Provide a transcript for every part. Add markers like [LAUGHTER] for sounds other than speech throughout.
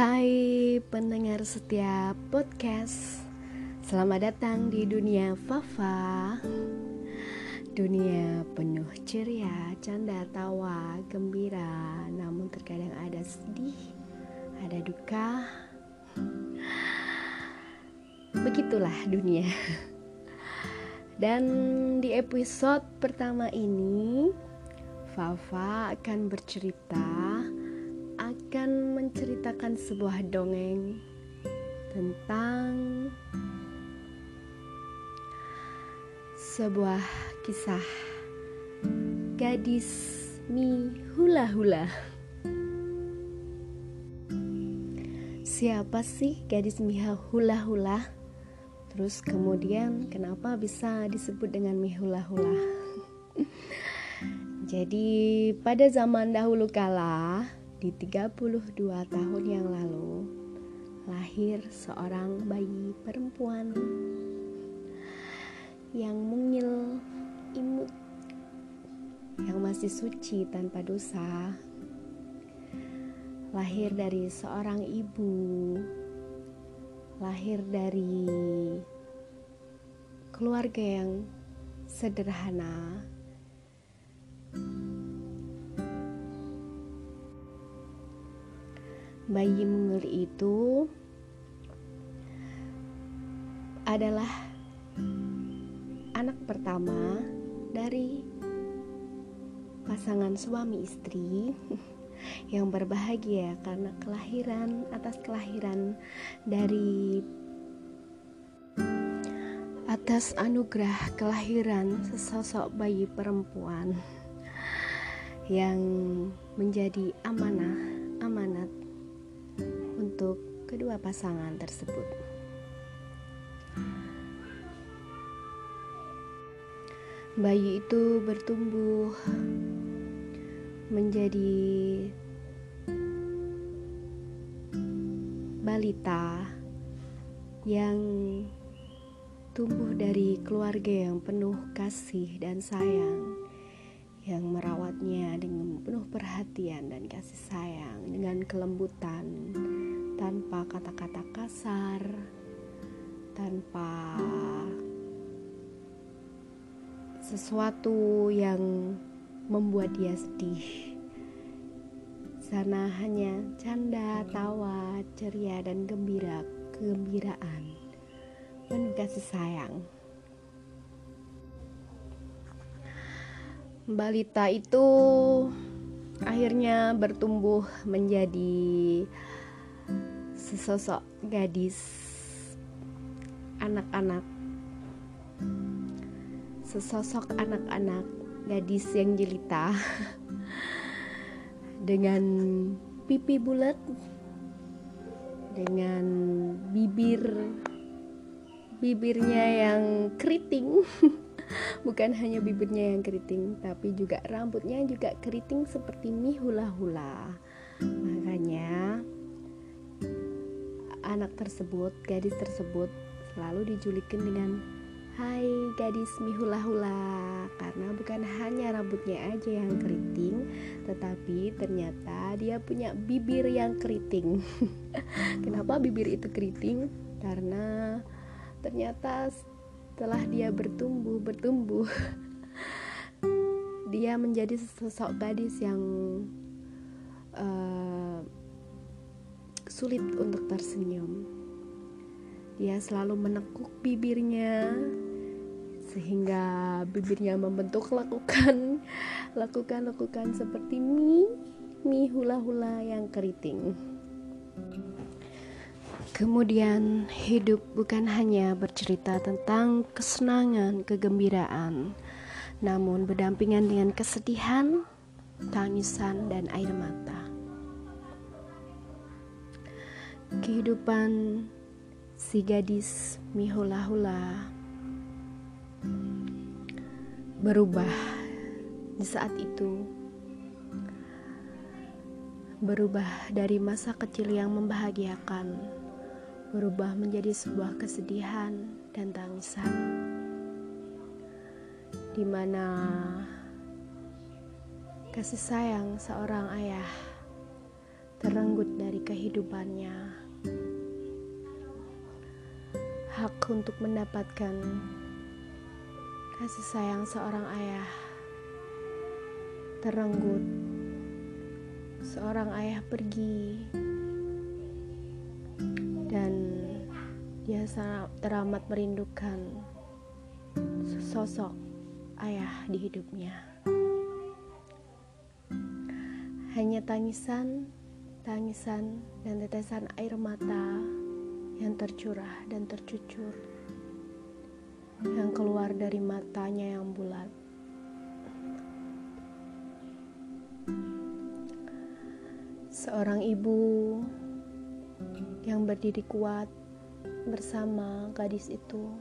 Hai pendengar setiap podcast Selamat datang di dunia Fafa. Dunia penuh ceria, canda, tawa, gembira. Namun terkadang ada sedih, ada duka. Begitulah dunia. Dan di episode pertama ini Fafa akan bercerita akan menceritakan sebuah dongeng tentang sebuah kisah gadis mi hula-hula. Siapa sih gadis mi hula-hula? Terus kemudian kenapa bisa disebut dengan mi hula-hula? [LAUGHS] Jadi pada zaman dahulu kala di 32 tahun yang lalu lahir seorang bayi perempuan yang mungil imut yang masih suci tanpa dosa. Lahir dari seorang ibu lahir dari keluarga yang sederhana bayi mungil itu adalah anak pertama dari pasangan suami istri [LAUGHS] yang berbahagia karena kelahiran atas kelahiran dari atas anugerah kelahiran sesosok bayi perempuan yang menjadi amanah amanat untuk kedua pasangan tersebut. Bayi itu bertumbuh menjadi balita yang tumbuh dari keluarga yang penuh kasih dan sayang yang merawatnya dengan penuh perhatian dan kasih sayang dengan kelembutan tanpa kata-kata kasar, tanpa sesuatu yang membuat dia sedih. Sana hanya canda, tawa, ceria, dan gembira, kegembiraan, penuh kasih sayang. Balita itu akhirnya bertumbuh menjadi sesosok gadis anak-anak. Sesosok anak-anak gadis yang jelita [LAUGHS] dengan pipi bulat dengan bibir bibirnya yang keriting. [LAUGHS] Bukan hanya bibirnya yang keriting tapi juga rambutnya juga keriting seperti mie hula-hula. Makanya anak tersebut, gadis tersebut selalu dijulikin dengan Hai gadis mihula-hula Karena bukan hanya rambutnya aja yang keriting Tetapi ternyata dia punya bibir yang keriting [LAUGHS] Kenapa bibir itu keriting? Karena ternyata setelah dia bertumbuh Bertumbuh [LAUGHS] Dia menjadi sosok gadis yang uh, sulit untuk tersenyum. Dia selalu menekuk bibirnya sehingga bibirnya membentuk lakukan lakukan [LAUGHS] lakukan seperti mie mie hula-hula yang keriting. Kemudian hidup bukan hanya bercerita tentang kesenangan, kegembiraan, namun berdampingan dengan kesedihan, tangisan, dan air mata. Kehidupan si gadis mihula-hula berubah di saat itu. Berubah dari masa kecil yang membahagiakan berubah menjadi sebuah kesedihan dan tangisan di mana kasih sayang seorang ayah terenggut dari kehidupannya. Hak untuk mendapatkan kasih sayang seorang ayah terenggut. Seorang ayah pergi dan dia sangat teramat merindukan sosok ayah di hidupnya. Hanya tangisan, tangisan, dan tetesan air mata yang tercurah dan tercucur yang keluar dari matanya yang bulat. Seorang ibu yang berdiri kuat bersama gadis itu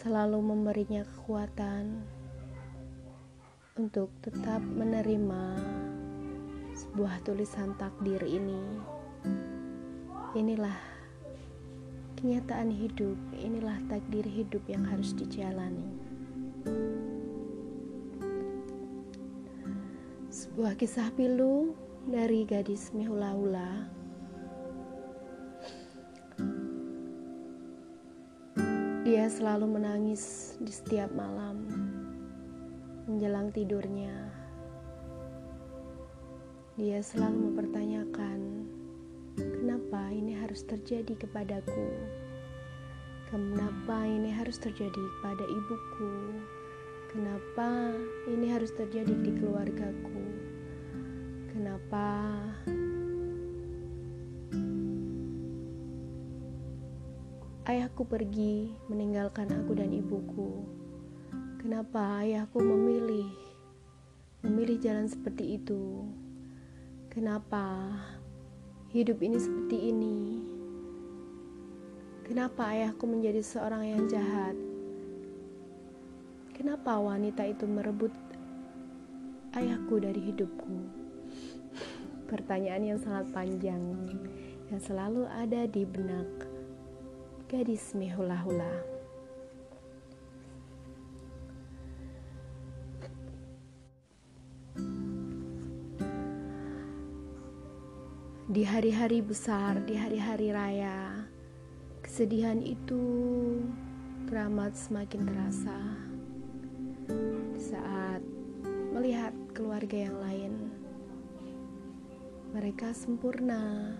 selalu memberinya kekuatan untuk tetap menerima sebuah tulisan takdir ini. Inilah kenyataan hidup, inilah takdir hidup yang harus dijalani. Sebuah kisah pilu dari gadis mihula-hula Dia selalu menangis di setiap malam menjelang tidurnya. Dia selalu mempertanyakan, "Kenapa ini harus terjadi kepadaku? Kenapa ini harus terjadi pada ibuku?" Kenapa ini harus terjadi di keluargaku? Kenapa ayahku pergi meninggalkan aku dan ibuku? Kenapa ayahku memilih memilih jalan seperti itu? Kenapa hidup ini seperti ini? Kenapa ayahku menjadi seorang yang jahat? Kenapa wanita itu merebut ayahku dari hidupku? Pertanyaan yang sangat panjang yang selalu ada di benak gadis mihula-hula. Di hari-hari besar, di hari-hari raya, kesedihan itu teramat semakin terasa saat melihat keluarga yang lain. Mereka sempurna,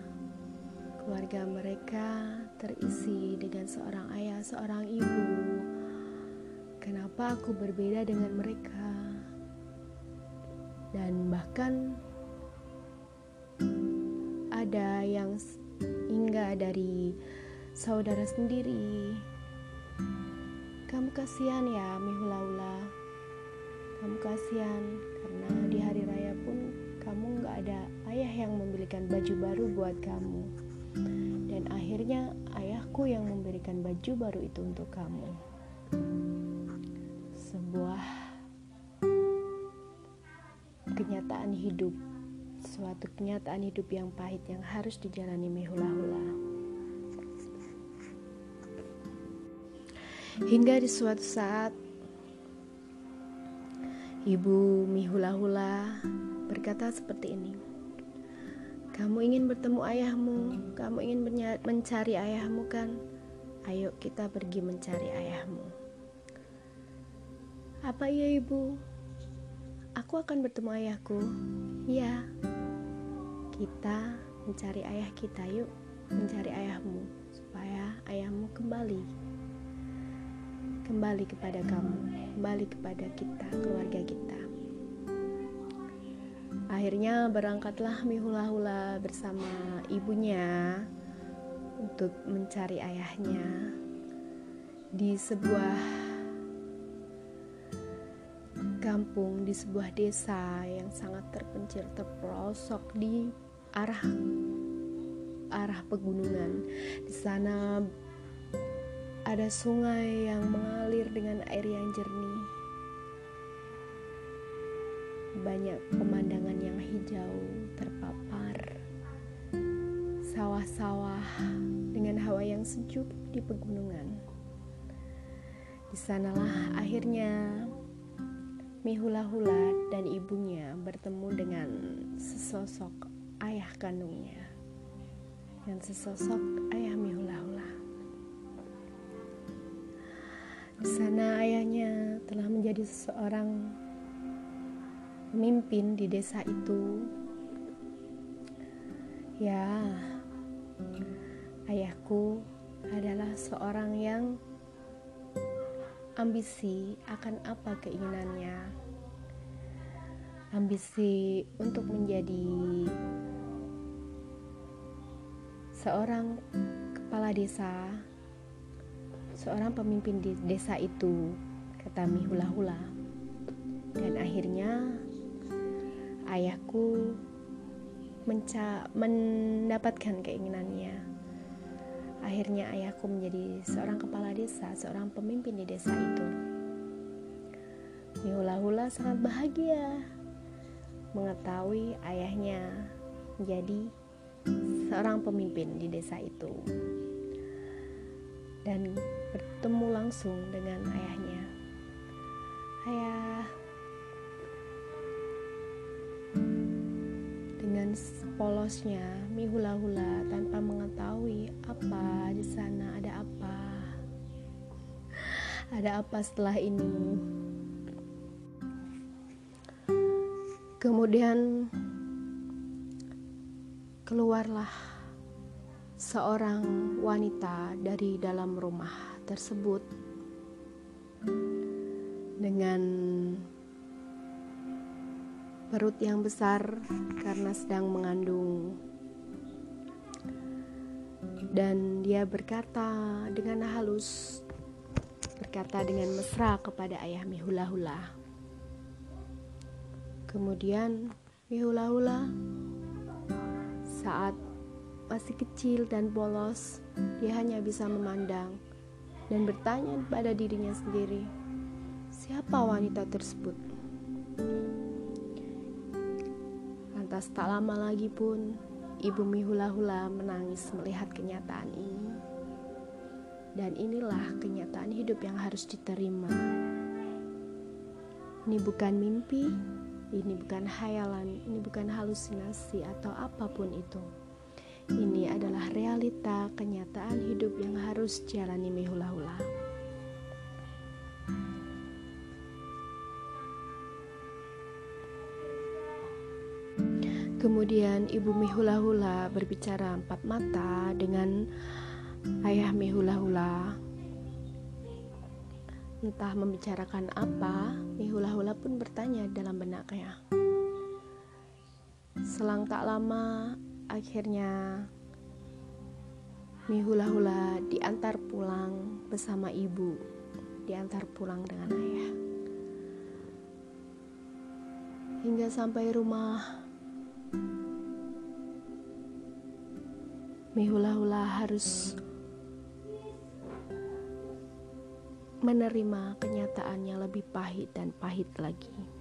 keluarga mereka terisi dengan seorang ayah, seorang ibu. Kenapa aku berbeda dengan mereka? Dan bahkan ada yang hingga dari saudara sendiri. Kamu kasihan ya, Mihulaula kamu kasihan karena di hari raya pun kamu gak ada ayah yang membelikan baju baru buat kamu. Dan akhirnya ayahku yang memberikan baju baru itu untuk kamu. Sebuah kenyataan hidup suatu kenyataan hidup yang pahit yang harus dijalani mehula-hula hingga di suatu saat Ibu Mihula-hula berkata seperti ini. Kamu ingin bertemu ayahmu, kamu ingin mencari ayahmu kan? Ayo kita pergi mencari ayahmu. Apa iya ibu? Aku akan bertemu ayahku. Ya, kita mencari ayah kita yuk, mencari ayahmu supaya ayahmu kembali kembali kepada kamu, kembali kepada kita, keluarga kita. Akhirnya berangkatlah Mihula-hula bersama ibunya untuk mencari ayahnya di sebuah kampung, di sebuah desa yang sangat terpencil, terpelosok di arah arah pegunungan. Di sana ada sungai yang mengalir dengan air yang jernih. Banyak pemandangan yang hijau terpapar. Sawah-sawah dengan hawa yang sejuk di pegunungan. Di sanalah akhirnya Mihula-hula dan ibunya bertemu dengan sesosok ayah kandungnya dan sesosok ayah Mihula-hula. Di sana ayahnya telah menjadi seseorang pemimpin di desa itu. Ya, ayahku adalah seorang yang ambisi akan apa keinginannya. Ambisi untuk menjadi seorang kepala desa, seorang pemimpin di desa itu, kata Mihula-hula. Dan akhirnya ayahku menca mendapatkan keinginannya. Akhirnya ayahku menjadi seorang kepala desa, seorang pemimpin di desa itu. Mihula-hula sangat bahagia mengetahui ayahnya menjadi seorang pemimpin di desa itu. Dan bertemu langsung dengan ayahnya. Ayah, dengan polosnya mihula-hula tanpa mengetahui apa di sana ada apa. Ada apa setelah ini. Kemudian keluarlah seorang wanita dari dalam rumah tersebut dengan perut yang besar karena sedang mengandung. Dan dia berkata dengan halus, berkata dengan mesra kepada ayah Mihula-hula. Kemudian Mihula-hula saat masih kecil dan polos, dia hanya bisa memandang dan bertanya pada dirinya sendiri, siapa wanita tersebut? Lantas tak lama lagi pun ibu Mihula-hula menangis melihat kenyataan ini. Dan inilah kenyataan hidup yang harus diterima. Ini bukan mimpi, ini bukan hayalan, ini bukan halusinasi atau apa pun itu. Ini adalah realita kenyataan hidup yang harus jalani Mihula-hula. Kemudian ibu Mihula-hula berbicara empat mata dengan ayah Mihula-hula. Entah membicarakan apa, Mihula-hula pun bertanya dalam benaknya. Selang tak lama, akhirnya Mihula-hula diantar pulang bersama ibu, diantar pulang dengan ayah. Hingga sampai rumah, Mihula-hula harus menerima kenyataan yang lebih pahit dan pahit lagi.